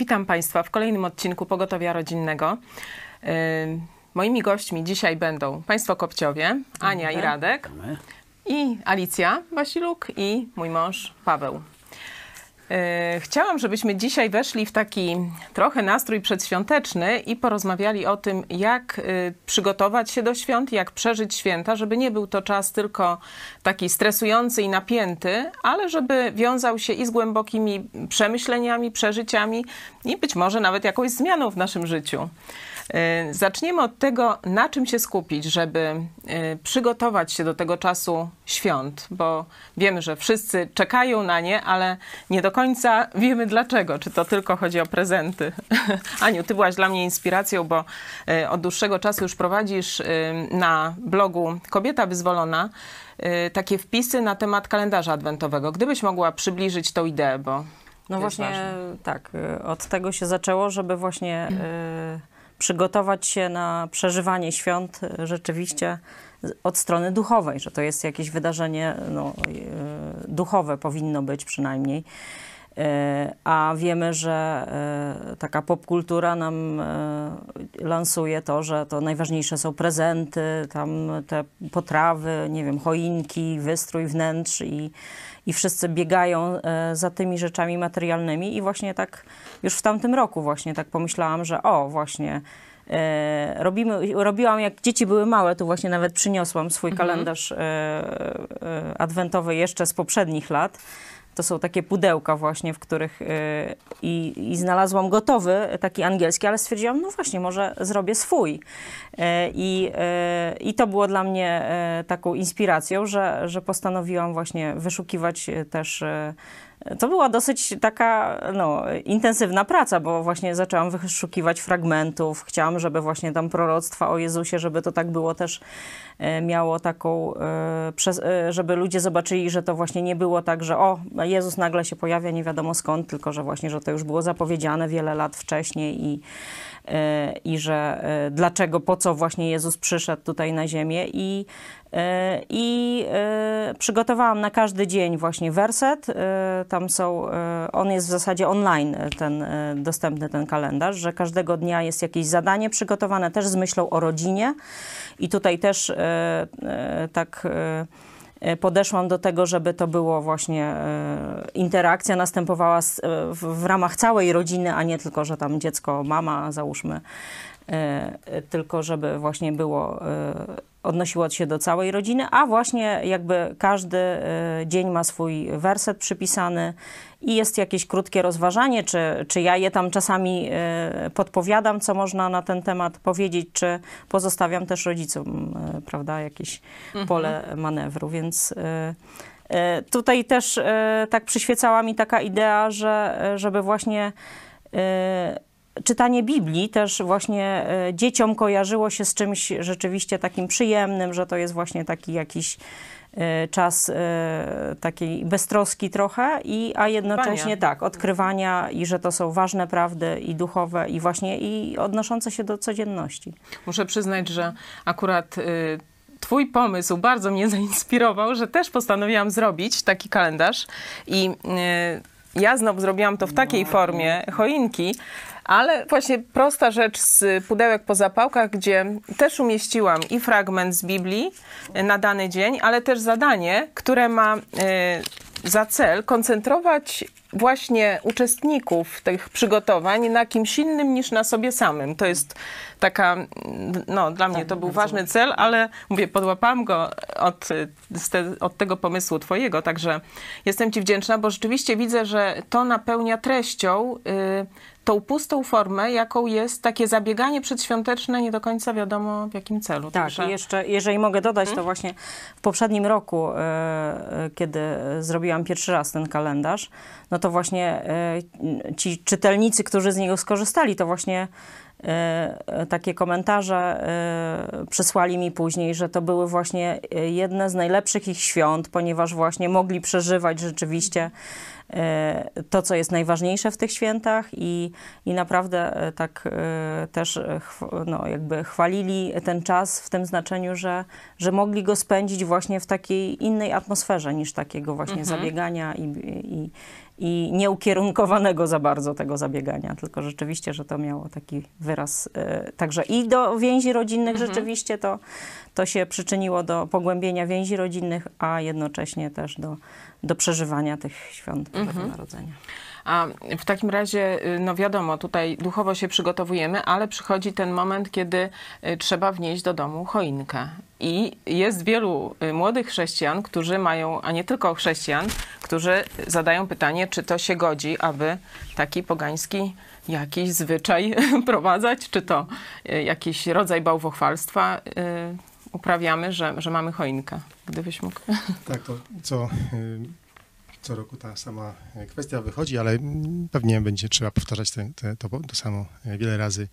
Witam Państwa w kolejnym odcinku Pogotowia Rodzinnego. Yy, Moimi gośćmi dzisiaj będą Państwo Kopciowie, Ania i Radek, i Alicja Wasiluk i mój mąż Paweł. Yy, Chciałam, żebyśmy dzisiaj weszli w taki trochę nastrój przedświąteczny i porozmawiali o tym, jak yy, przygotować się do świąt, jak przeżyć święta, żeby nie był to czas tylko taki stresujący i napięty, ale żeby wiązał się i z głębokimi przemyśleniami, przeżyciami i być może nawet jakąś zmianą w naszym życiu. Yy, Zaczniemy od tego, na czym się skupić, żeby yy, przygotować się do tego czasu świąt, bo wiemy, że wszyscy czekają na nie, ale nie do końca wiemy dlaczego. Czy to tylko chodzi o prezenty? Aniu, ty byłaś dla mnie inspiracją, bo yy, od dłuższego czasu już prowadzisz na blogu Kobieta Wyzwolona takie wpisy na temat kalendarza adwentowego. Gdybyś mogła przybliżyć tą ideę, bo No właśnie ważne. tak, od tego się zaczęło, żeby właśnie przygotować się na przeżywanie świąt y, rzeczywiście od strony duchowej, że to jest jakieś wydarzenie no, y, duchowe, powinno być przynajmniej. Y, A wiemy, że taka popkultura nam lansuje to, że to najważniejsze są prezenty, tam te potrawy, nie wiem, choinki, wystrój wnętrz i, i wszyscy biegają za tymi rzeczami materialnymi i właśnie tak już w tamtym roku właśnie tak pomyślałam, że o właśnie e, robimy, robiłam jak dzieci były małe, tu właśnie nawet przyniosłam swój kalendarz e, e, adwentowy jeszcze z poprzednich lat. To są takie pudełka właśnie, w których e, i, i znalazłam gotowy, taki angielski, ale stwierdziłam, no właśnie, może zrobię swój. E, I, I to było dla mnie taką inspiracją, że, że postanowiłam właśnie wyszukiwać też. To była dosyć taka no, intensywna praca, bo właśnie zaczęłam wyszukiwać fragmentów. Chciałam, żeby właśnie tam proroctwa o Jezusie, żeby to tak było też e, miało taką, e, e, żeby ludzie zobaczyli, że to właśnie nie było tak, że o, Jezus nagle się pojawia nie wiadomo skąd, tylko że właśnie, że to już było zapowiedziane wiele lat wcześniej i, i że e, dlaczego, po co właśnie Jezus przyszedł tutaj na ziemię i, e, i e, przygotowałam na każdy dzień właśnie werset. Tam są, on jest w zasadzie online, ten dostępny ten kalendarz, że każdego dnia jest jakieś zadanie przygotowane też z myślą o rodzinie i tutaj też tak podeszłam do tego, żeby to było właśnie e, interakcja następowała e, w, ramach całej rodziny, a nie tylko, że tam dziecko, mama załóżmy, e, e, tylko żeby właśnie było, e, odnosiło się do całej rodziny, a właśnie jakby każdy e, dzień ma swój werset przypisany i jest jakieś krótkie rozważanie, czy, czy ja je tam czasami e, podpowiadam, co można na ten temat powiedzieć, czy pozostawiam też rodzicom, e, prawda, jakieś pole manewru, więc... e, e, Tutaj też e, tak przyświecała mi taka idea, że e, żeby właśnie e, czytanie Biblii też właśnie e, dzieciom kojarzyło się z czymś rzeczywiście takim przyjemnym, że to jest właśnie taki jakiś e, czas e, takiej beztroski trochę, i, a jednocześnie Odkrywania. tak, odkrywania i że to są ważne prawdy i duchowe i właśnie i odnoszące się do codzienności. Muszę przyznać, że akurat y, Twój pomysł bardzo mnie zainspirował, że też postanowiłam zrobić taki kalendarz i y, ja znowu zrobiłam to w takiej formie choinki, ale właśnie prosta rzecz z pudełek po zapałkach, gdzie też umieściłam i fragment z Biblii y, na dany dzień, ale też zadanie, które ma y, za cel koncentrować właśnie uczestników tych przygotowań na kimś innym niż na sobie samym. To jest taka, no dla mnie to był ważny cel, ale mówię, podłapałam go od, te, od tego pomysłu twojego, także jestem ci wdzięczna, bo rzeczywiście widzę, że to napełnia treścią y, tą pustą formę, jaką jest takie zabieganie przedświąteczne, nie do końca wiadomo w jakim celu. Tak, Także- jeszcze, jeżeli mogę dodać, to właśnie w poprzednim roku, e, e, kiedy zrobiłam pierwszy raz ten kalendarz, no to właśnie e, ci czytelnicy, którzy z niego skorzystali, to właśnie takie komentarze e, przysłali mi później, że to były właśnie e, jedne z najlepszych ich świąt, ponieważ właśnie mogli przeżywać rzeczywiście e, to, co jest najważniejsze w tych świętach i, i naprawdę e, tak e, też e, no, jakby chwalili ten czas w tym znaczeniu, że, że mogli go spędzić właśnie w takiej innej atmosferze niż takiego właśnie zabiegania i, i, i nieukierunkowanego za bardzo tego zabiegania, tylko rzeczywiście, że to miało taki wyraz. E, także i do więzi rodzinnych mhm. rzeczywiście to, to się przyczyniło do pogłębienia więzi rodzinnych, a jednocześnie też do, do przeżywania tych świąt Bożego mhm. Narodzenia. A w takim razie, y, no wiadomo, tutaj duchowo się przygotowujemy, ale przychodzi ten moment, kiedy y, trzeba wnieść do domu choinkę. I jest wielu y, młodych chrześcijan, którzy mają, a nie tylko chrześcijan, którzy zadają pytanie, czy to się godzi, aby taki pogański jakiś zwyczaj prowadzać, czy to jakiś rodzaj bałwochwalstwa uprawiamy, że, że mamy choinkę. Gdybyś mógł. Tak, to co co roku ta sama kwestia wychodzi, ale pewnie będzie trzeba powtarzać te, te, to, to samo wiele razy.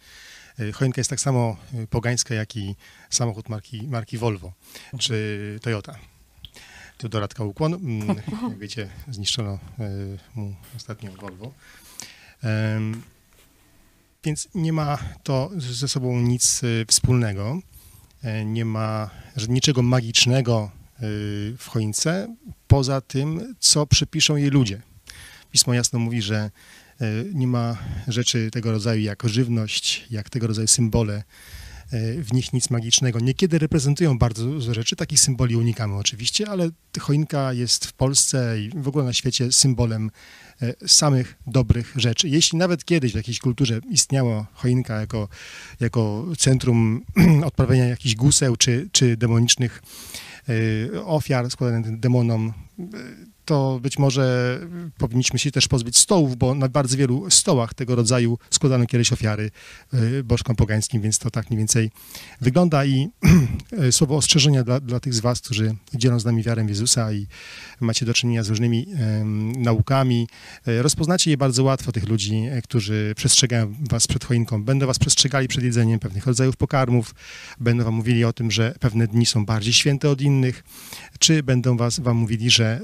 Choinka jest tak samo pogańska, jak i samochód marki, marki Volvo czy Toyota. Tu do Radka ukłon. Mm, jak wiecie, zniszczono e, mu ostatnio Volvo. Więc nie ma to ze sobą nic e, wspólnego. E, nie ma niczego magicznego w choince, poza tym, co przypiszą jej ludzie. Pismo jasno mówi, że e, nie ma rzeczy tego rodzaju jak żywność, jak tego rodzaju symbole, e, w nich nic magicznego. Niekiedy reprezentują bardzo dużo rzeczy, takich symboli unikamy oczywiście, ale choinka jest w Polsce i w ogóle na świecie symbolem e, samych dobrych rzeczy. Jeśli nawet kiedyś w jakiejś kulturze istniała choinka jako, jako centrum odprawiania jakichś guseł czy, czy demonicznych ofiar składanych demonom to być może powinniśmy się też pozbyć stołów, bo na bardzo wielu stołach tego rodzaju składano kiedyś ofiary y, bożkom pogańskim, więc to tak mniej więcej wygląda i y, słowo ostrzeżenia dla, dla tych z was, którzy dzielą z nami wiarę Jezusa i macie do czynienia z różnymi um, naukami. Y, rozpoznacie je bardzo łatwo, tych ludzi, którzy przestrzegają was przed choinką. Będą was przestrzegali przed jedzeniem pewnych rodzajów pokarmów, będą wam mówili o tym, że pewne dni są bardziej święte od innych, czy będą was, wam mówili, że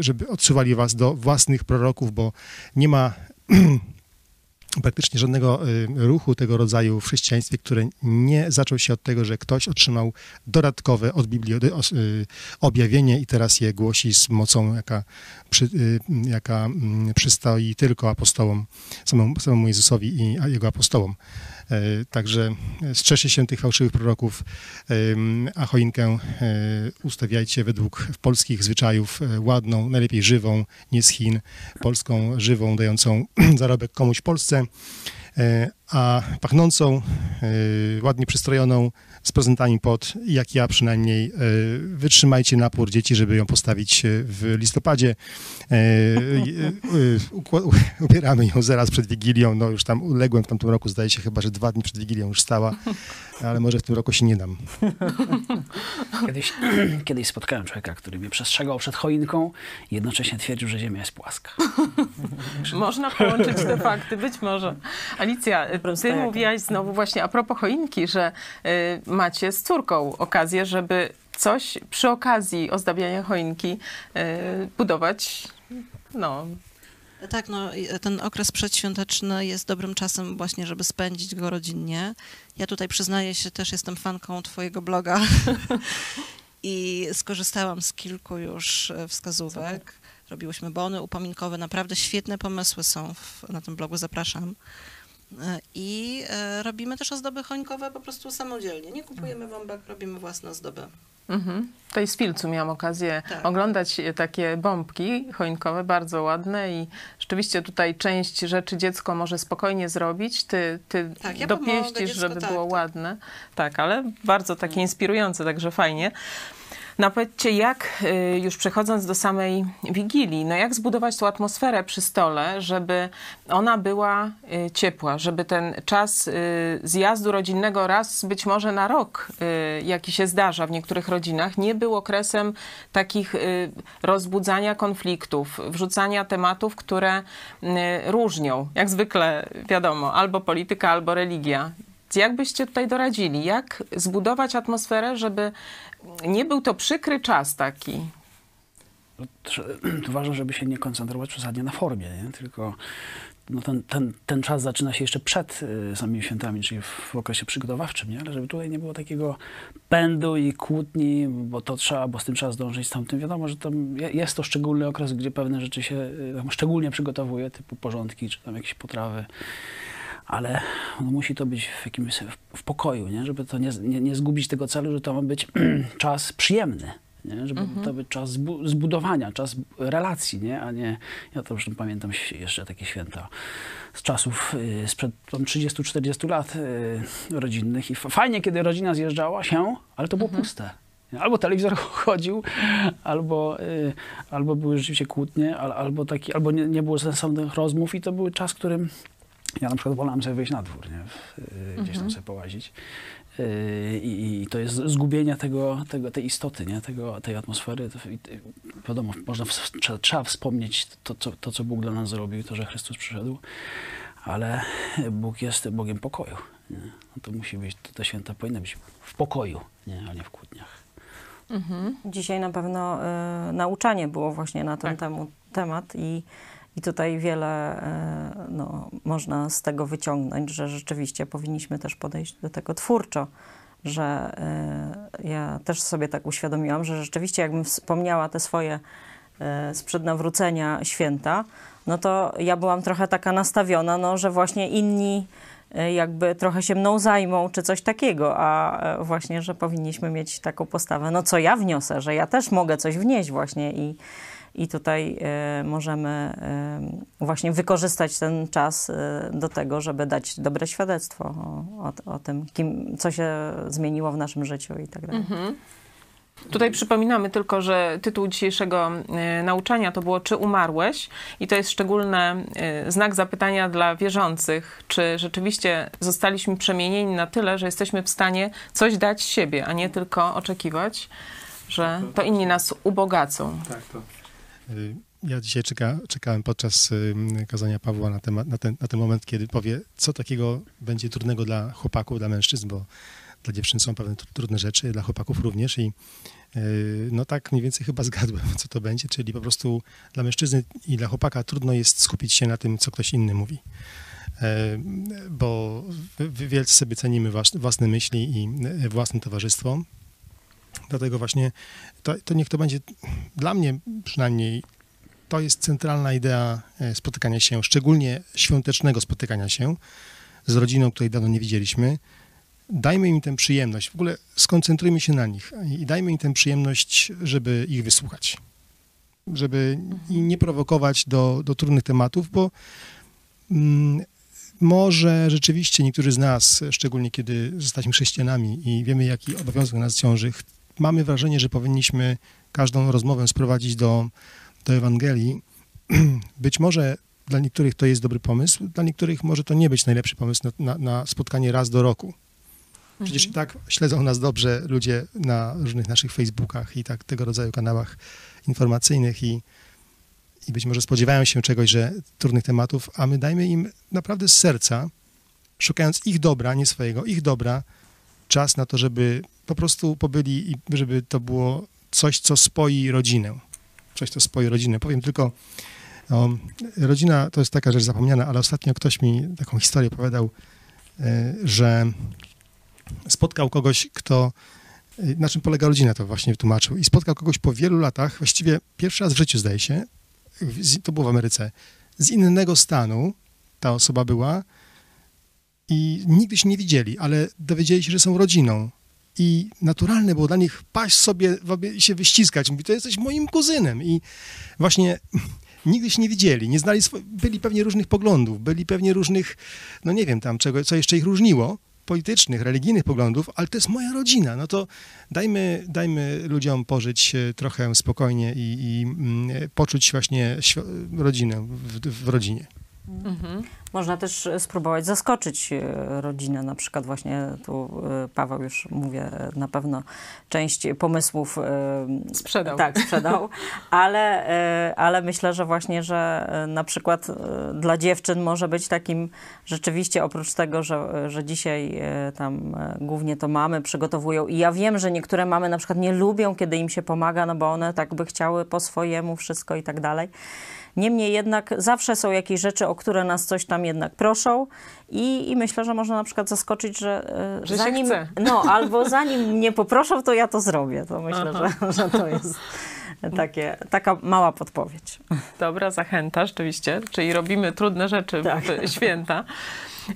żeby odsuwali was do własnych proroków, bo nie ma praktycznie żadnego e, ruchu tego rodzaju w chrześcijaństwie, który nie zaczął się od tego, że ktoś otrzymał dodatkowe od Biblii e, objawienie i teraz je głosi z mocą, jaka, przy, jaka mm, przystoi tylko apostołom, samemu, samemu Jezusowi i jego apostołom. E, także strzeżcie się tych fałszywych proroków, a choinkę e, ustawiajcie według polskich zwyczajów e, ładną, najlepiej żywą, nie z Chin, polską, żywą, dającą zarobek komuś Polsce, a pachnącą, ładnie przystrojoną, z prezentami pod, jak ja przynajmniej. E, wytrzymajcie napór dzieci, żeby ją postawić e, w listopadzie. E, ubieramy ją zaraz przed Wigilią. No już tam uległem w tamtym roku, zdaje się chyba, że dwa dni przed Wigilią już stała, ale może w tym roku się nie dam. Kiedyś, kiedyś spotkałem człowieka, który mnie przestrzegał przed choinką i jednocześnie twierdził, że Ziemia jest płaska. Można połączyć te fakty, być może. Alicja, ty mówiłaś znowu właśnie a propos choinki, że macie z córką okazję, żeby coś przy okazji ozdabiania choinki e, budować, no, tak, no, ten okres przedświąteczny jest dobrym czasem właśnie, żeby spędzić go rodzinnie. Ja tutaj przyznaję się, też jestem fanką twojego bloga i skorzystałam z kilku już e, wskazówek. Robiłyśmy bony upominkowe, naprawdę świetne pomysły są w, na tym blogu, zapraszam. I e, robimy też ozdoby choinkowe po prostu samodzielnie. Nie kupujemy bombek, robimy własne ozdoby. Mhm. Tutaj z Filcu miałam okazję tak. oglądać takie bombki choinkowe, bardzo ładne i rzeczywiście tutaj część rzeczy dziecko może spokojnie zrobić. Ty, ty tak, ja dopieścisz, dziecko, żeby tak, było tak. ładne. Tak, ale bardzo takie mhm. inspirujące, także fajnie. No powiedzcie, jak y, już przechodząc do samej Wigilii, no jak zbudować tą atmosferę przy stole, żeby ona była y, ciepła, żeby ten czas y, zjazdu rodzinnego raz być może na rok, jaki się zdarza w niektórych rodzinach, nie był okresem takich rozbudzania konfliktów, wrzucania tematów, które różnią, jak zwykle wiadomo, albo polityka, albo religia. Jak byście tutaj doradzili? Jak zbudować atmosferę, żeby nie był to przykry czas taki? Uważam, żeby się nie koncentrować przesadnie na formie, nie? tylko no ten, ten, ten czas zaczyna się jeszcze przed y, samymi świętami, czyli w okresie przygotowawczym, nie? ale żeby tutaj nie było takiego pędu i kłótni, bo to trzeba, bo z tym trzeba zdążyć, z tamtym. Wiadomo, że tam jest to szczególny okres, gdzie pewne rzeczy się y, szczególnie przygotowuje, typu porządki, czy tam jakieś potrawy ale no, musi to być w jakimś w, pokoju, nie? żeby to nie, nie, nie zgubić tego celu, że to ma być czas przyjemny nie? żeby mhm. to być czas zbudowania, czas relacji, nie? a nie, ja to zresztą pamiętam jeszcze takie święta z czasów y, sprzed 30-40 lat y, rodzinnych i fajnie, kiedy rodzina zjeżdżała się, ale to było mhm. puste. Albo telewizor chodził, albo, y, albo były rzeczywiście kłótnie, albo, taki, albo nie, nie było sensownych rozmów i to był czas, którym ja na przykład wolałem sobie wyjść na dwór, nie? gdzieś tam mhm. sobie połazić. Yy, I, to jest zgubienie tego, tego, tej istoty, nie? Tego, tej atmosfery. Wiadomo, można, trzeba, trzeba wspomnieć to co, to, co Bóg dla nas zrobił, to, że Chrystus przyszedł, ale Bóg jest Bogiem pokoju. Nie? No to musi być, to te święta powinny być w pokoju, nie? a nie w kłótniach. Mhm. Dzisiaj na pewno y, nauczanie było właśnie na ten tak. temu, temat i i tutaj wiele e, no, można z tego wyciągnąć, że rzeczywiście powinniśmy też podejść do tego twórczo, że e, ja też sobie tak uświadomiłam, że rzeczywiście jakbym wspomniała te swoje e, sprzed nawrócenia święta, no to ja byłam trochę taka nastawiona, no, że właśnie inni jakby trochę się mną zajmą, czy coś takiego, a właśnie, że powinniśmy mieć taką postawę, no co ja wniosę, że ja też mogę coś wnieść właśnie i i tutaj e, możemy e, właśnie wykorzystać ten czas e, do tego, żeby dać dobre świadectwo o, o, o tym, kim, co się zmieniło w naszym życiu i tak dalej. Mhm. Tutaj przypominamy tylko, że tytuł dzisiejszego nauczania to było Czy umarłeś? I to jest szczególny znak zapytania dla wierzących, czy rzeczywiście zostaliśmy przemienieni na tyle, że jesteśmy w stanie coś dać siebie, a nie tylko oczekiwać, że to inni nas ubogacą. Tak, to ja dzisiaj czeka, czekałem podczas kazania Pawła na, temat, na, ten, na ten moment, kiedy powie, co takiego będzie trudnego dla chłopaków, dla mężczyzn, bo dla dziewczyn są pewne trudne rzeczy, dla chłopaków również i y, no tak mniej więcej chyba zgadłem, co to będzie, czyli po prostu dla mężczyzny i dla chłopaka trudno jest skupić się na tym, co ktoś inny mówi. E, bo wielce sobie cenimy własne myśli i e, własne towarzystwo, Dlatego właśnie to, to niech to będzie dla mnie przynajmniej to jest centralna idea e, spotykania się, szczególnie świątecznego spotykania się z rodziną, której dawno nie widzieliśmy. Dajmy im tę przyjemność, w ogóle skoncentrujmy się na nich i dajmy im tę przyjemność, żeby ich wysłuchać. Żeby nie prowokować do, do trudnych tematów, bo mm, może rzeczywiście niektórzy z nas, szczególnie kiedy zostaliśmy chrześcijanami i wiemy, jaki obowiązek nas ciąży, mamy wrażenie, że powinniśmy każdą rozmowę sprowadzić do, do Ewangelii. Być może dla niektórych to jest dobry pomysł, dla niektórych może to nie być najlepszy pomysł na, na, na spotkanie raz do roku. Przecież mhm. i tak śledzą nas dobrze ludzie na różnych naszych Facebookach i tak tego rodzaju kanałach informacyjnych i, i być może spodziewają się czegoś, że trudnych tematów, a my dajmy im naprawdę z serca, szukając ich dobra, nie swojego, ich dobra, czas na to, żeby po prostu pobyli i żeby to było coś, co spoi rodzinę. Coś, co spoi rodzinę. Powiem tylko, no, rodzina to jest taka rzecz zapomniana, ale ostatnio ktoś mi taką historię opowiadał, e, że spotkał kogoś, kto e, na czym polega rodzina, to właśnie wytłumaczył. I spotkał kogoś po wielu latach, właściwie pierwszy raz w życiu zdaje się, to było w Ameryce, z innego stanu ta osoba była i nigdy się nie widzieli, ale dowiedzieli się, że są rodziną i naturalne było dla nich paść sobie i się wyściskać. Mówi, to jesteś moim kuzynem. I właśnie nigdy się nie widzieli, nie znali, byli pewnie różnych poglądów, byli pewnie różnych, no nie wiem tam, czego, co jeszcze ich różniło, politycznych, religijnych poglądów, ale to jest moja rodzina. No to dajmy, dajmy ludziom pożyć trochę spokojnie i, i mm, poczuć właśnie rodzinę w, w rodzinie. Można też e, spróbować zaskoczyć e, rodzinę. Na przykład właśnie tu e, Paweł już mówię, na pewno część pomysłów Sprzedał. Tak, sprzedał, ale, ale myślę, że właśnie, że na przykład dla dziewczyn może być takim rzeczywiście oprócz tego, że, że dzisiaj tam głównie to mamy przygotowują i ja wiem, że niektóre mamy na przykład nie lubią, kiedy im się pomaga, no bo one tak by chciały po swojemu wszystko i tak dalej. Niemniej jednak zawsze są jakieś rzeczy, o które nas coś tam jednak proszą i, i myślę, że można na przykład zaskoczyć, że, e, Że zanim, no albo zanim mnie poproszą, to ja to zrobię. To myślę, że, że to jest takie, taka mała podpowiedź. Dobra, zachęta rzeczywiście, czyli robimy trudne rzeczy Tak. w święta.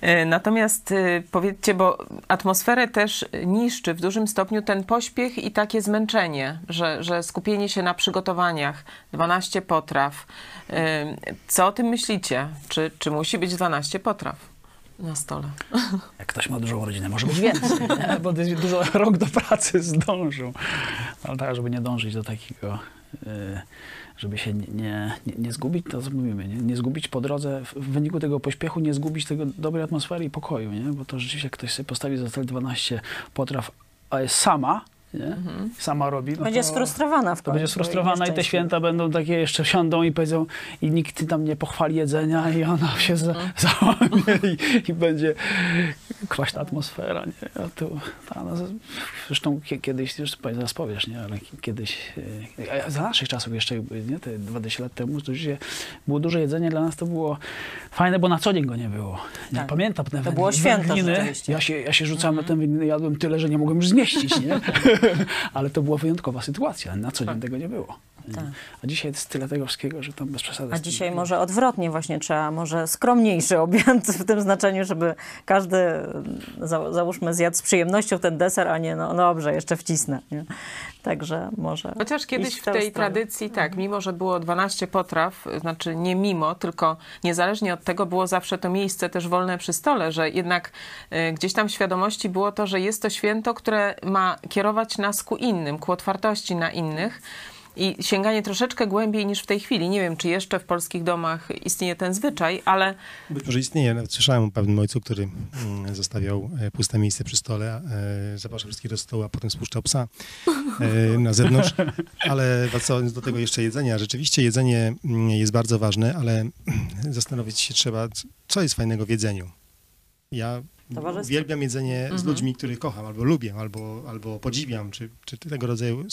E, Natomiast e, powiedzcie, bo atmosferę też niszczy w dużym stopniu ten pośpiech i takie zmęczenie, że, że skupienie się na przygotowaniach, 12 potraw. E, Co o tym myślicie? Czy, czy musi być 12 potraw na stole? Jak ktoś ma dużą rodzinę, może być więcej, nie? bo dużo rok do pracy zdążył. Ale tak, żeby nie dążyć do takiego, y, żeby się nie, nie, nie- zgubić, to co mówimy, nie? nie zgubić po drodze, w- w wyniku tego pośpiechu, nie zgubić tego dobrej atmosfery i pokoju, nie? bo to rzeczywiście jak ktoś sobie postawi za cel 12 potraw, a jest sama, nie? sama robi, no Będzie to, sfrustrowana w to końcu. będzie sfrustrowana i te święta będą takie, jeszcze siądą i powiedzą i nikt tam nie pochwali jedzenia i ona się za, załamie i, i będzie kwaśna atmosfera, nie? A tu, ta, no, zresztą kie- kiedyś, już zaraz powiesz, nie? Ale ki- kiedyś, e, za naszych czasów jeszcze, nie? Te 20 lat temu, to rzeczywiście było duże jedzenie, dla nas to było fajne, bo na co dzień go nie było. Nie? Tak. Pamiętam To było święto. Ja się, ja się rzucałem na te wędliny, jadłem tyle, że nie mogłem już zmieścić, nie? Ale to była wyjątkowa sytuacja, na co dzień tego nie było. Tak. A dzisiaj jest tyle tego wszystkiego, że tam bez przesady. A z tym- dzisiaj może odwrotnie właśnie trzeba, może skromniejszy obiad w tym znaczeniu, żeby każdy, za, załóżmy, zjadł z przyjemnością ten deser, a nie, no dobrze, jeszcze wcisnę. Nie? Także może Chociaż kiedyś w tej stronę. tradycji, tak, mimo że było 12 potraw, znaczy nie mimo, tylko niezależnie od tego było zawsze to miejsce też wolne przy stole, że jednak e, gdzieś tam w świadomości było to, że jest to święto, które ma kierować nas ku innym, ku otwartości na innych. I sięganie troszeczkę głębiej niż w tej chwili. Nie wiem, czy jeszcze w polskich domach istnieje ten zwyczaj, ale Być może istnieje. Nawet słyszałem o pewnym ojcu, który mm, zostawiał e, puste miejsce przy stole, e, zapraszał wszystkich do stołu, a potem spuszczał psa e, na zewnątrz. Ale wracając do tego jeszcze jedzenia, rzeczywiście jedzenie mm, jest bardzo ważne, ale zastanowić się trzeba, co jest fajnego w jedzeniu. Ja Towarzystwo. uwielbiam jedzenie z Mhm. ludźmi, których kocham, albo lubię, albo, albo podziwiam, czy, czy tego rodzaju.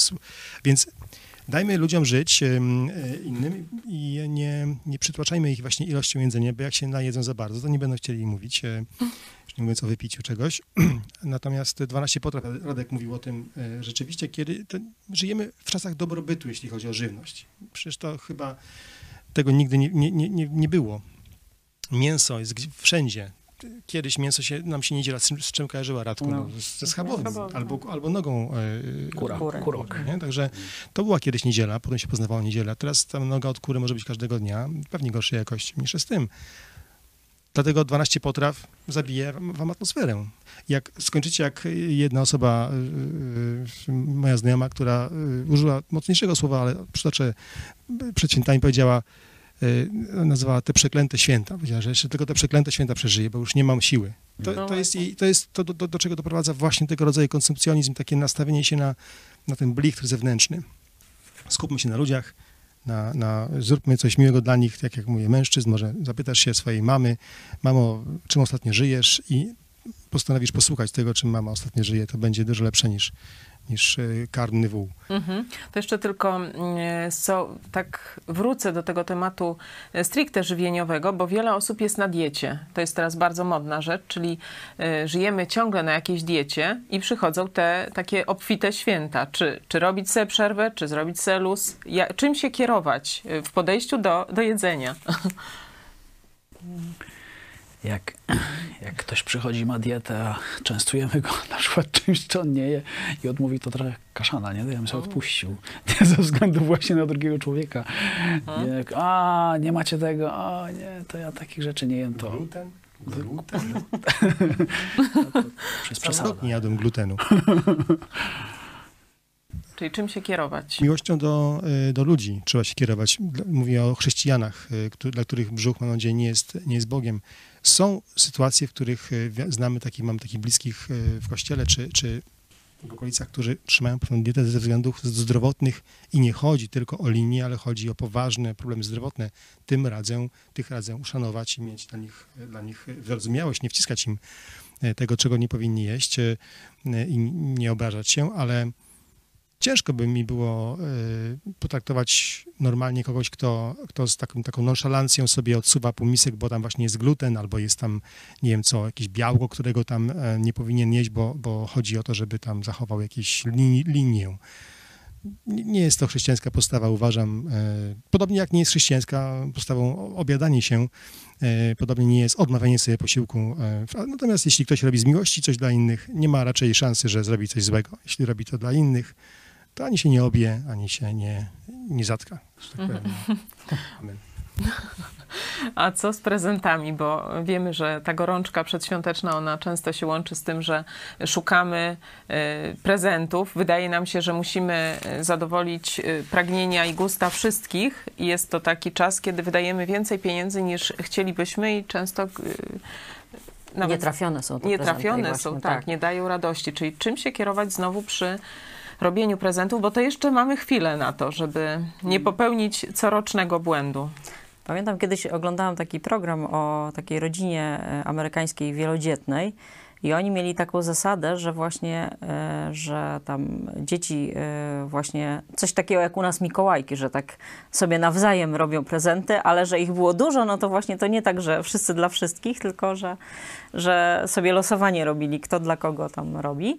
Więc dajmy ludziom żyć e, innym i nie, nie przytłaczajmy ich właśnie ilością jedzenia, bo jak się najedzą za bardzo, to nie będą chcieli mówić, e, już nie mówiąc o wypiciu czegoś. Natomiast te 12 potraw, Radek mówił o tym, e, rzeczywiście, kiedy żyjemy w czasach dobrobytu, jeśli chodzi o żywność. Przecież to chyba tego nigdy nie, nie, nie, nie- było. Mięso jest wszędzie. Kiedyś mięso się, nam się niedziela z, czym- z czym kojarzyła, Radku? No, No. ze schabowym, Schabowym. albo, albo nogą e, Kura, Kurę. kurok. nie? Także to była kiedyś niedziela, potem się poznawała niedziela. Teraz ta noga od kury może być każdego dnia, pewnie gorszej jakości, mniejsza z tym. Dlatego 12 potraw zabije wam atmosferę. Jak skończycie jak jedna osoba, y, y, moja znajoma, która użyła mocniejszego słowa, ale przytoczę, przed świętami powiedziała, nazwała te przeklęte święta. Powiedziała, że jeszcze tylko te przeklęte święta przeżyje, bo już nie mam siły. To, No to jest, jej, to, jest to do, do, do czego doprowadza właśnie tego rodzaju konsumpcjonizm, takie nastawienie się na, na ten blichtr zewnętrzny. Skupmy się na ludziach, na, na, zróbmy coś miłego dla nich, tak jak mówię, mężczyzn, może zapytasz się swojej mamy, mamo, czym ostatnio żyjesz i postanowisz posłuchać tego, czym mama ostatnio żyje, to będzie dużo lepsze niż, niż e, karny wół. Mhm. To jeszcze tylko mm, co, tak wrócę do tego tematu e, stricte żywieniowego, bo wiele osób jest na diecie. To jest teraz bardzo modna rzecz, czyli e, żyjemy ciągle na jakiejś diecie i przychodzą te takie obfite święta. Czy, czy robić sobie przerwę, czy zrobić sobie luz? Ja, czym się kierować e, w podejściu do, do jedzenia? Jak, jak ktoś przychodzi, ma dietę, a częstujemy go na przykład czymś, co on nie je i odmówi, to trochę kaszana, nie? To ja bym sobie odpuścił. Nie, ze względu właśnie na drugiego człowieka. Nie, jak, a, nie macie tego, a nie, to ja takich rzeczy nie jem, to Gluten? Gluten? przez Cały przesadę. nie jadłem glutenu. Czyli czym się kierować? Miłością do, y, do ludzi trzeba się kierować. Mówię o chrześcijanach, y, dla których brzuch, mam nadzieję, nie jest, nie jest Bogiem. Są sytuacje, w których y, znamy takich, mam takich bliskich w kościele, czy, czy w okolicach, którzy trzymają pewną dietę ze względów zdrowotnych i nie chodzi tylko o linię, ale chodzi o poważne problemy zdrowotne. Tym radzę, tych radzę uszanować i mieć dla nich, dla nich wyrozumiałość, nie wciskać im tego, czego nie powinni jeść i nie obrażać się, ale ciężko by mi było y, potraktować normalnie kogoś, kto, kto z taką, taką nonszalancją sobie odsuwa półmisek, bo tam właśnie jest gluten, albo jest tam, nie wiem co, jakieś białko, którego tam e, nie powinien jeść, bo, bo chodzi o to, żeby tam zachował lini, linię. Nie jest to chrześcijańska postawa, uważam. E, podobnie jak nie jest chrześcijańska postawą obiadanie się, e, podobnie nie jest odmawianie sobie posiłku. Natomiast jeśli ktoś robi z miłości coś dla innych, nie ma raczej szansy, że zrobi coś złego. Jeśli robi to dla innych, to ani się nie obie, ani się nie, nie zatka. Tak Amen. A co z prezentami? Bo wiemy, że ta gorączka przedświąteczna, ona często się łączy z tym, że szukamy y, prezentów. Wydaje nam się, że musimy y, zadowolić y, pragnienia i gusta wszystkich. I jest to taki czas, kiedy wydajemy więcej pieniędzy niż chcielibyśmy i często nawet nietrafione są te Nietrafione są, tak, tak, nie dają radości. Czyli czym się kierować znowu przy robieniu prezentów, bo to jeszcze mamy chwilę na to, żeby nie popełnić corocznego błędu. Pamiętam kiedyś oglądałam taki program o takiej rodzinie e, amerykańskiej wielodzietnej. I oni mieli taką zasadę, że właśnie, e, że tam dzieci e, właśnie coś takiego jak u nas Mikołajki, że tak sobie nawzajem robią prezenty, ale że ich było dużo, no to właśnie to nie tak, że wszyscy dla wszystkich, tylko że, że sobie losowanie robili, kto dla kogo tam robi.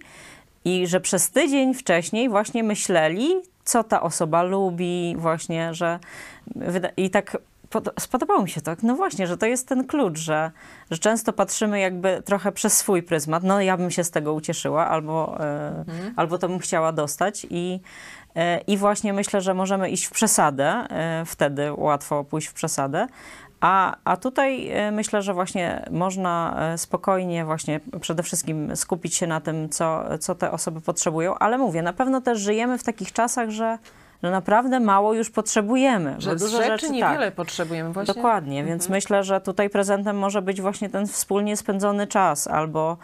I że przez tydzień wcześniej właśnie myśleli, co ta osoba lubi, właśnie, że i tak spodobało mi się to. No właśnie, że to jest ten klucz, że, że często patrzymy jakby trochę przez swój pryzmat. No ja bym się z tego ucieszyła, albo, mhm. albo to bym chciała dostać i e, i właśnie myślę, że możemy iść w przesadę, e, wtedy łatwo pójść w przesadę, a, a tutaj e, myślę, że właśnie można e, spokojnie właśnie przede wszystkim skupić się na tym, co, co te osoby potrzebują, ale mówię, na pewno też żyjemy w takich czasach, że że naprawdę mało już potrzebujemy. Że dużo rzeczy, rzeczy niewiele tak, potrzebujemy właśnie. Dokładnie, mhm. więc myślę, że tutaj prezentem może być właśnie ten wspólnie spędzony czas albo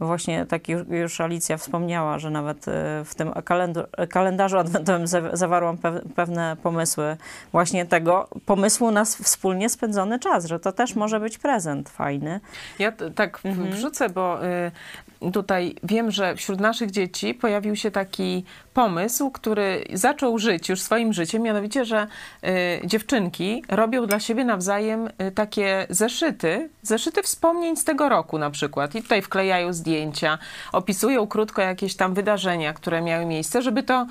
Właśnie tak już Alicja wspomniała, że nawet e, w tym kalendarzu adwentowym zawarłam pewne pomysły właśnie tego pomysłu na wspólnie spędzony czas, że to też może być prezent fajny. Ja tak mhm. wrzucę, bo y, tutaj wiem, że wśród naszych dzieci pojawił się taki pomysł, który zaczął żyć już swoim życiem, mianowicie, że y, dziewczynki robią dla siebie nawzajem y, takie zeszyty, zeszyty wspomnień z tego roku na przykład i tutaj wklejają zdjęcia, opisują krótko jakieś tam wydarzenia, które miały miejsce, żeby to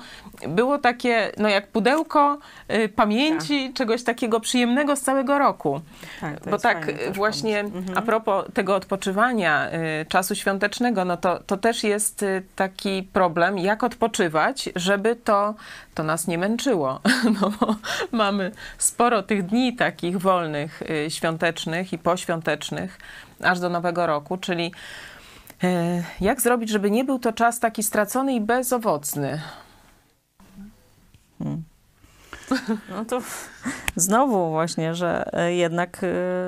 było takie, no jak pudełko y, pamięci, tak. czegoś takiego przyjemnego z całego roku. Tak, Bo tak właśnie mhm. a propos tego odpoczywania, czasu świątecznego, no to, to też jest y, taki problem, jak odpoczywać, żeby to, to nas nie męczyło. No bo mamy sporo tych dni takich wolnych, świątecznych i poświątecznych, aż do Nowego Roku, czyli E, jak zrobić, żeby nie był to czas taki stracony i bezowocny? No to znowu właśnie, że e, jednak e,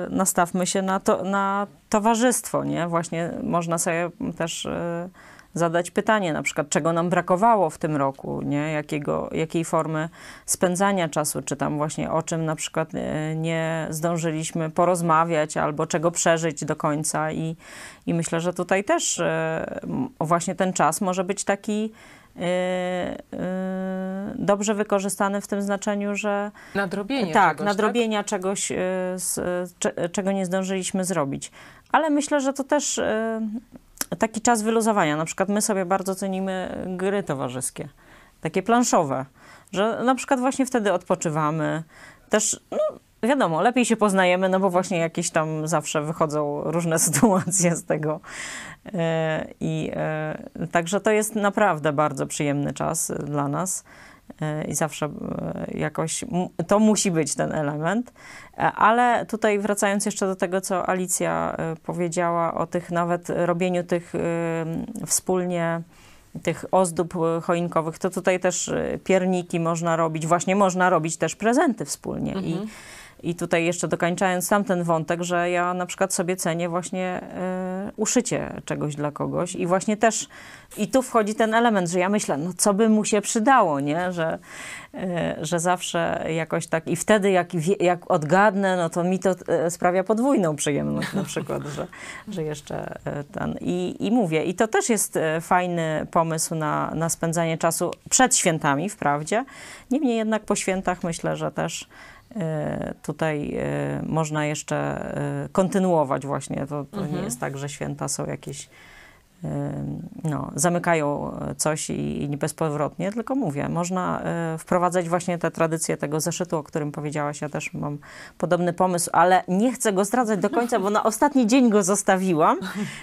nastawmy się na, to, na towarzystwo, nie? Właśnie można sobie też zadać pytanie, na przykład, czego nam brakowało w tym roku, nie? Jakiego, jakiej formy spędzania czasu, czy tam właśnie o czym na przykład e, nie zdążyliśmy porozmawiać, albo czego przeżyć do końca. I, i myślę, że tutaj też e, właśnie ten czas może być taki e, dobrze wykorzystany w tym znaczeniu, że. Nadrobienie. Tak, czegoś, nadrobienia tak? czegoś, z, czego nie zdążyliśmy zrobić. Ale myślę, że to też taki czas wyluzowania. Na przykład my sobie bardzo cenimy gry towarzyskie, takie planszowe, że na przykład właśnie wtedy odpoczywamy. Też, no, wiadomo, lepiej się poznajemy, no bo właśnie jakieś tam zawsze wychodzą różne sytuacje z tego. E, I e, także to jest naprawdę bardzo przyjemny czas dla nas. E, i zawsze e, jakoś to musi być ten element. E, ale tutaj wracając jeszcze do tego, co Alicja powiedziała o tych nawet robieniu tych wspólnie tych ozdób e, choinkowych, to tutaj też e, pierniki można robić, właśnie można robić też prezenty wspólnie. I, I tutaj jeszcze dokańczając tamten wątek, że ja na przykład sobie cenię właśnie e, uszycie czegoś dla kogoś i właśnie też, i tu wchodzi ten element, że ja myślę, no co by mu się przydało, nie? Że, e, że zawsze jakoś tak, i wtedy jak, jak odgadnę, no to mi to e, sprawia podwójną przyjemność na przykład, że, że jeszcze ten, i, i mówię, i to też jest fajny pomysł na, na spędzanie czasu przed świętami, wprawdzie, niemniej jednak po świętach myślę, że też tutaj e, można jeszcze e, kontynuować właśnie. To, to nie jest tak, że święta są jakieś e, no, zamykają coś i, i bezpowrotnie, tylko mówię, można e, wprowadzać właśnie te tradycje tego zeszytu, o którym powiedziałaś. Ja też mam podobny pomysł, ale nie chcę go zdradzać do końca, bo na ostatni dzień go zostawiłam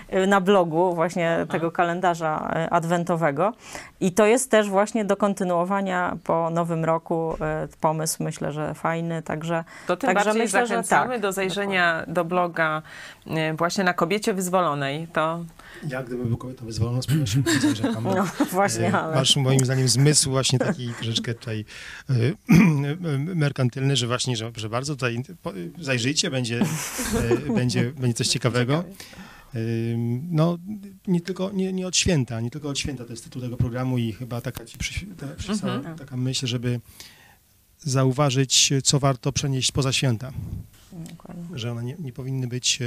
e, na blogu właśnie tego kalendarza e, adwentowego. I to jest też właśnie do kontynuowania po nowym roku e, pomysł, myślę, że fajny, także To tym Także bardziej myślę, zachęcamy tak, do zajrzenia do bloga e, właśnie na kobiecie wyzwolonej. To Ja gdybym był kobietą wyzwoloną, z pewnością bym zajrzał tam, bo, no właśnie, e, ale... Masz moim zdaniem zmysł właśnie taki troszeczkę tutaj e, merkantylny, że właśnie, że, że bardzo tutaj po- zajrzyjcie, będzie, e, będzie, będzie coś ciekawego. No, nie tylko, nie, nie od święta, nie tylko od święta, to jest tytuł tego programu i chyba taka, ci ta, Mhm. taka myśl, żeby zauważyć, co warto przenieść poza święta, Dokładnie. że one nie, nie powinny być,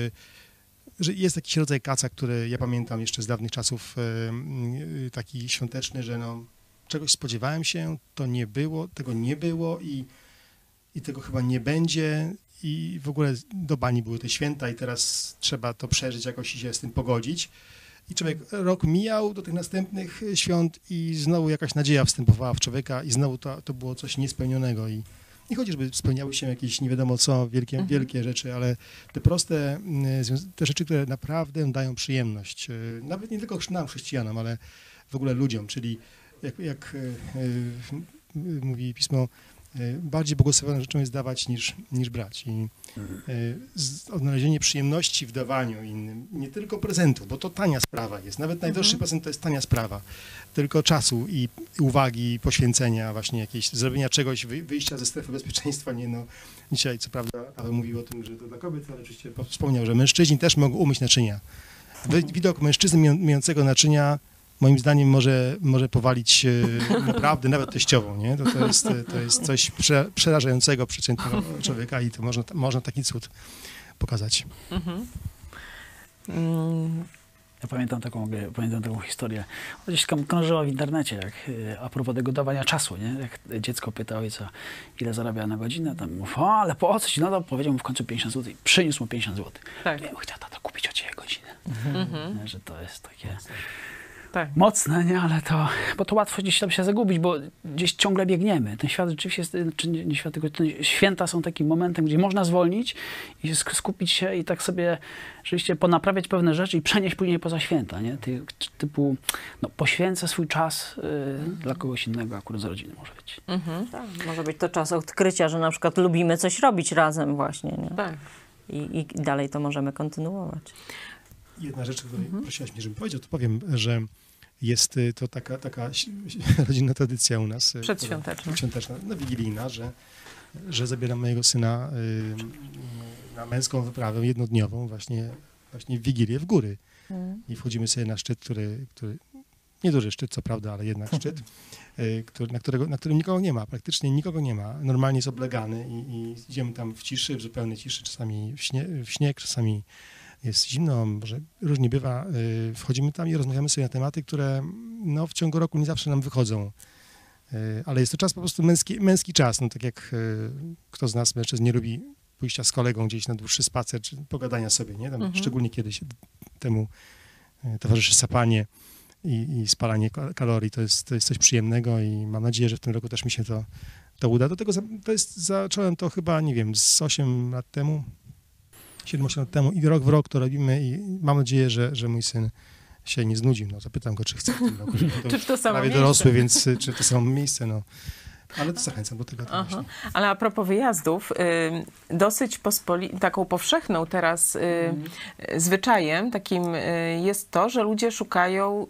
że jest jakiś rodzaj kaca, który ja pamiętam jeszcze z dawnych czasów, e, mm, taki świąteczny, że no, czegoś spodziewałem się, to nie było, tego nie było i, i tego chyba nie będzie i w ogóle do bani były te święta i teraz trzeba to przeżyć jakoś i się z tym pogodzić. I człowiek rok mijał do tych następnych świąt i znowu jakaś nadzieja wstępowała w człowieka i znowu to, to było coś niespełnionego i nie chodzi, żeby spełniały się jakieś nie wiadomo co, wielkie, Mhm. wielkie rzeczy, ale te proste, mm, te rzeczy, które naprawdę dają przyjemność, e, nawet nie tylko nam, chrześcijanom, ale w ogóle ludziom, czyli jak, jak e, e, mówi pismo, bardziej błogosławioną rzeczą jest dawać niż, niż brać. I z- odnalezienie przyjemności w dawaniu innym, nie tylko prezentów, bo to tania sprawa jest. Nawet najdroższy prezent to jest tania sprawa. Tylko czasu i uwagi, i poświęcenia, właśnie jakieś zrobienia czegoś, wy- wyjścia ze strefy bezpieczeństwa. Nie no, dzisiaj co prawda Paweł mówił o tym, że to dla kobiet, ale oczywiście wspomniał, że mężczyźni też mogą umyć naczynia. Widok mężczyzny myjącego naczynia moim zdaniem może, może powalić naprawdę nawet teściową, nie? To, to, jest, to jest coś prze, przerażającego przeciętnego człowieka i to można, można taki cud pokazać. mhm. Mm, Ja pamiętam taką, pamiętam taką historię. Gdzieś tam krążyła w internecie, jak, a propos tego dawania czasu, nie? Jak dziecko pyta ojca, ile zarabia na godzinę, tam mów, o, ale po co ci? No to powiedział mu w końcu 50 zł i przyniósł mu 50 zł. tak. Ja chciał tata kupić od ciebie godzinę. Mhm. Nie, Że to jest takie tak. mocne, nie? Ale to, bo to łatwo gdzieś tam się zagubić, bo gdzieś ciągle biegniemy. Ten świat rzeczywiście jest, czy nie, nie świat, tylko ten, święta są takim momentem, gdzie można zwolnić i sk- skupić się i tak sobie rzeczywiście ponaprawiać pewne rzeczy i przenieść później poza święta, nie? Ty, typu, no, poświęcę swój czas y, dla kogoś innego, akurat z rodziny może być. Mhm. Tak, może być to czas odkrycia, że na przykład lubimy coś robić razem właśnie, nie? tak. I, i dalej to możemy kontynuować. Jedna rzecz, o której prosiłaś mnie, żebym powiedział, to powiem, że jest y, to taka, taka rodzinna tradycja u nas. y, Przedświąteczna. Przedświąteczna, no wigilijna, że, że zabieram mojego syna y, na męską wyprawę jednodniową właśnie, właśnie w Wigilię w góry. I wchodzimy sobie na szczyt, który, który nieduży szczyt, co prawda, ale jednak szczyt, który, na, którego, na którym nikogo nie ma, praktycznie nikogo nie ma. Normalnie jest oblegany i, i idziemy tam w ciszy, w zupełnej ciszy, czasami w, śnie, w śnieg, czasami jest zimno, może różnie bywa. Y, Wchodzimy tam i rozmawiamy sobie na tematy, które no, w ciągu roku nie zawsze nam wychodzą. Y, Ale jest to czas po prostu męski, męski czas. No, tak jak y, kto z nas mężczyzn nie lubi pójścia z kolegą gdzieś na dłuższy spacer, czy pogadania sobie, nie? Tam Mhm. Szczególnie kiedyś temu towarzyszy sapanie i, i spalanie ka- kalorii. To jest, to jest coś przyjemnego i mam nadzieję, że w tym roku też mi się to, to uda. Do tego za, to jest, zacząłem to chyba, nie wiem, z 8 lat temu, 7-8 lat temu i rok w rok to robimy i mam nadzieję, że, że mój syn się nie znudził. No, zapytam go, czy chce w tym roku. To Czy w to samo prawie miejsce? dorosły, więc czy to samo miejsce, no. Ale to zachęcam do tego. to Aha. Ale a propos wyjazdów, y, dosyć pospoli- taką powszechną teraz y, zwyczajem takim y, jest to, że ludzie szukają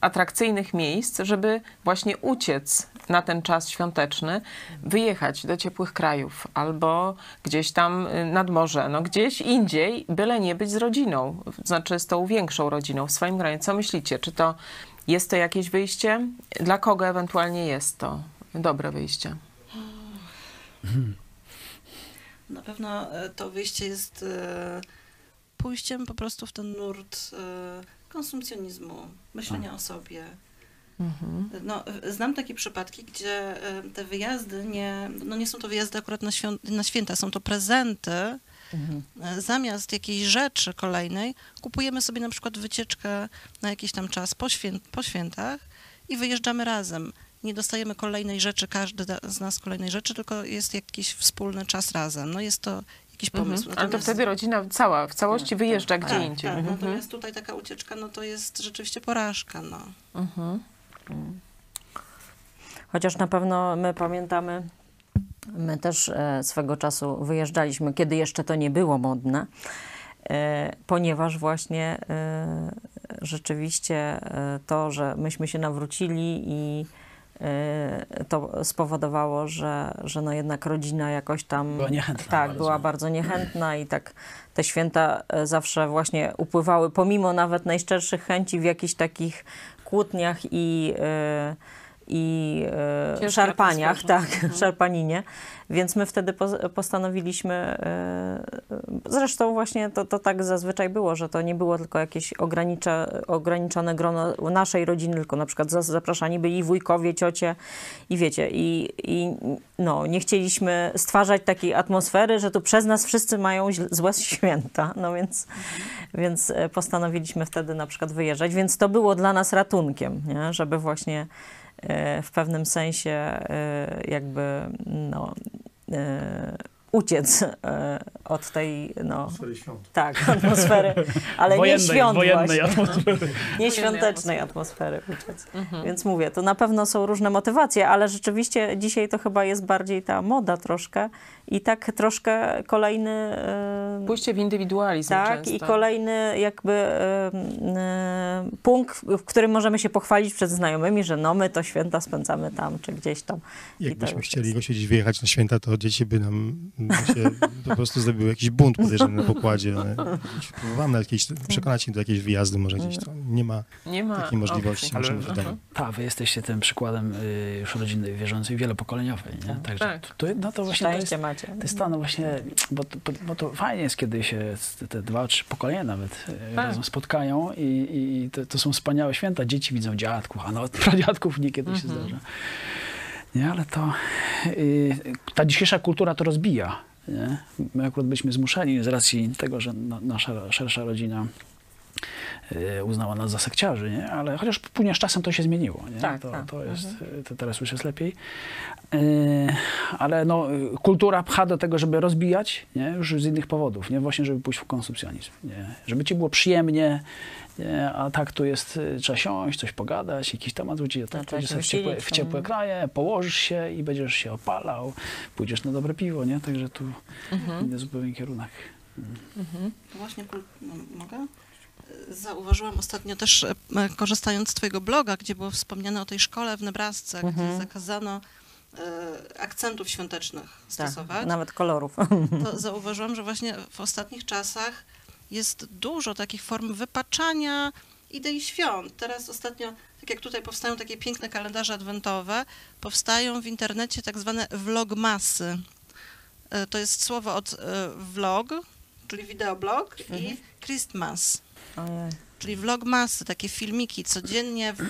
atrakcyjnych miejsc, żeby właśnie uciec na ten czas świąteczny, wyjechać do ciepłych krajów albo gdzieś tam y, nad morze, no gdzieś indziej, byle nie być z rodziną, znaczy z tą większą rodziną w swoim gronie. Co myślicie? Czy to jest to jakieś wyjście? Dla kogo ewentualnie jest to dobre wyjście? Na pewno e, to wyjście jest e, pójściem po prostu w ten nurt e, konsumpcjonizmu, myślenia o sobie. No, e, znam takie przypadki, gdzie te wyjazdy nie, no nie są to wyjazdy akurat na, świąt, na święta, są to prezenty. E, Zamiast jakiejś rzeczy kolejnej, kupujemy sobie na przykład wycieczkę na jakiś tam czas po, świę, po świętach i wyjeżdżamy razem. Nie dostajemy kolejnej rzeczy, każdy z nas kolejnej rzeczy, tylko jest jakiś wspólny czas razem. No jest to jakiś pomysł. Mhm. Ale to wtedy rodzina cała, w całości wyjeżdża gdzie tak, indziej. Tak, Mhm. natomiast tutaj taka ucieczka, no to jest rzeczywiście porażka, no. Mhm. Chociaż na pewno my pamiętamy, my też e, swego czasu wyjeżdżaliśmy, kiedy jeszcze to nie było modne, e, ponieważ właśnie e, rzeczywiście to, że myśmy się nawrócili i to spowodowało, że, że no jednak rodzina jakoś tam... Była niechętna Tak, bardzo. była bardzo niechętna i tak te święta e, zawsze właśnie upływały, pomimo nawet najszczerszych chęci, w jakichś takich kłótniach i, e, i e, szarpaniach, tak, szarpaninie. Więc my wtedy po- postanowiliśmy, e, zresztą właśnie to, to tak zazwyczaj było, że to nie było tylko jakieś ogranicza, ograniczone grono naszej rodziny, tylko na przykład za- zapraszani byli wujkowie, ciocie i wiecie, i, i no, nie chcieliśmy stwarzać takiej atmosfery, że tu przez nas wszyscy mają złe święta, no więc, więc e, postanowiliśmy wtedy na przykład wyjeżdżać, więc to było dla nas ratunkiem, nie? żeby właśnie w pewnym sensie e, jakby no, e, uciec e, od tej, no, tak, atmosfery, ale wojennej, nie świąt wojennej właśnie. atmosfery. Nieświątecznej atmosfery uciec. Więc mówię, to na pewno są różne motywacje, ale rzeczywiście dzisiaj to chyba jest bardziej ta moda troszkę i tak troszkę kolejny... e, Pójście w indywidualizm tak, często. i kolejny jakby e, e, punkt, w którym możemy się pochwalić przed znajomymi, że no my to święta spędzamy tam, czy gdzieś tam. To Jakbyśmy chcieli go siedzieć wyjechać na święta, to dzieci by nam się po prostu zrobił jakiś bunt podejrzany na pokładzie. ale Próbowałem na jakieś, przekonać ich do jakiejś wyjazdu może gdzieś. To nie ma Nie ma takiej możliwości, opcji. możemy Mhm. wydaje. Tak, wy jesteście tym przykładem y, już rodziny wierzącej, wielopokoleniowej, nie? Także Tak. to, no to właśnie to jest, macie. to jest to, no właśnie, bo, to- bo, to fajnie jest, kiedy się te- dwa, trzy pokolenia nawet y, Tak. razem spotkają i, i to, to są wspaniałe święta. Dzieci widzą dziadków, a nawet pradziadków niekiedy się zdarza. Nie, ale to y, ta dzisiejsza kultura to rozbija. Nie? My akurat byliśmy zmuszeni z racji tego, że na, nasza szersza rodzina y, uznała nas za sekciarzy, nie? ale chociaż później z czasem to się zmieniło. Nie? Tak, to, tak. to jest, y, to teraz już jest lepiej. Y, ale no, kultura pcha do tego, żeby rozbijać, nie? już z innych powodów, nie? właśnie żeby pójść w konsumpcjonizm. Nie? Żeby ci było przyjemnie, nie? a tak tu jest, y, trzeba siąść, coś pogadać, jakiś temat tak No, pójdziesz się sobie w ciepłe, w ciepłe kraje, położysz się i będziesz się opalał, pójdziesz na dobre piwo, nie? Także tu Mhm. inny zupełnie kierunek. Właśnie, kul- no, mogę? Zauważyłam ostatnio też, e, korzystając z twojego bloga, gdzie było wspomniane o tej szkole w Nebrasce, gdzie zakazano akcentów świątecznych Tak, stosować, nawet kolorów. to zauważyłam, że właśnie w ostatnich czasach jest dużo takich form wypaczania idei świąt. Teraz ostatnio, tak jak tutaj powstają takie piękne kalendarze adwentowe, powstają w internecie tak zwane vlogmasy. E, To jest słowo od e, vlog, czyli wideoblog i Christmas, Ojej. czyli vlogmasy, takie filmiki. Codziennie, w,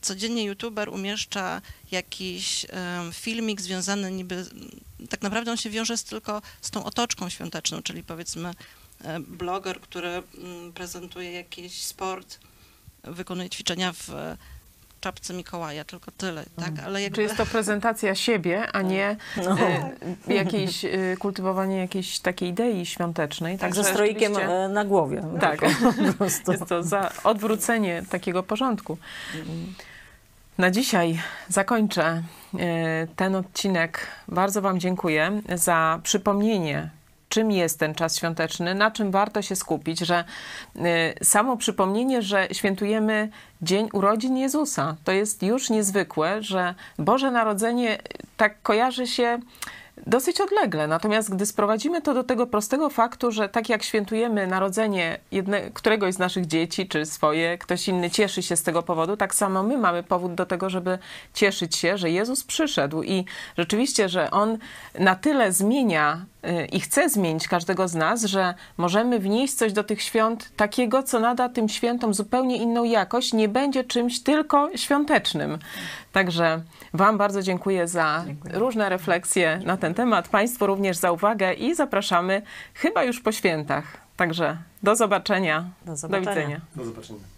codziennie youtuber umieszcza jakiś filmik związany niby, tak naprawdę on się wiąże z, tylko z tą otoczką świąteczną, czyli powiedzmy e, bloger, który mm, prezentuje jakiś sport, wykonuje ćwiczenia w czapce Mikołaja, tylko tyle, tak? Ale jakby... Czy jest to prezentacja siebie, a nie No. e, jakieś, e, kultywowanie jakiejś takiej idei świątecznej. Tak, Także ze stroikiem rzeczywiście- e, na głowie. Tak, Po prostu. jest to za odwrócenie takiego porządku. Na dzisiaj zakończę ten odcinek. Bardzo Wam dziękuję za przypomnienie, czym jest ten czas świąteczny, na czym warto się skupić, że y, samo przypomnienie, że świętujemy dzień urodzin Jezusa, to jest już niezwykłe, że Boże Narodzenie tak kojarzy się dosyć odlegle. Natomiast gdy sprowadzimy to do tego prostego faktu, że tak jak świętujemy narodzenie jedne, któregoś z naszych dzieci, czy swoje, ktoś inny cieszy się z tego powodu, tak samo my mamy powód do tego, żeby cieszyć się, że Jezus przyszedł i rzeczywiście, że On na tyle zmienia y, i chce zmienić każdego z nas, że możemy wnieść coś do tych świąt takiego, co nada tym świętom zupełnie inną jakość, nie będzie czymś tylko świątecznym. Także Wam bardzo dziękuję za dziękuję. różne refleksje na ten temat, Państwu również za uwagę i zapraszamy chyba już po świętach. Także do zobaczenia. Do, zobaczenia. do widzenia. Do zobaczenia.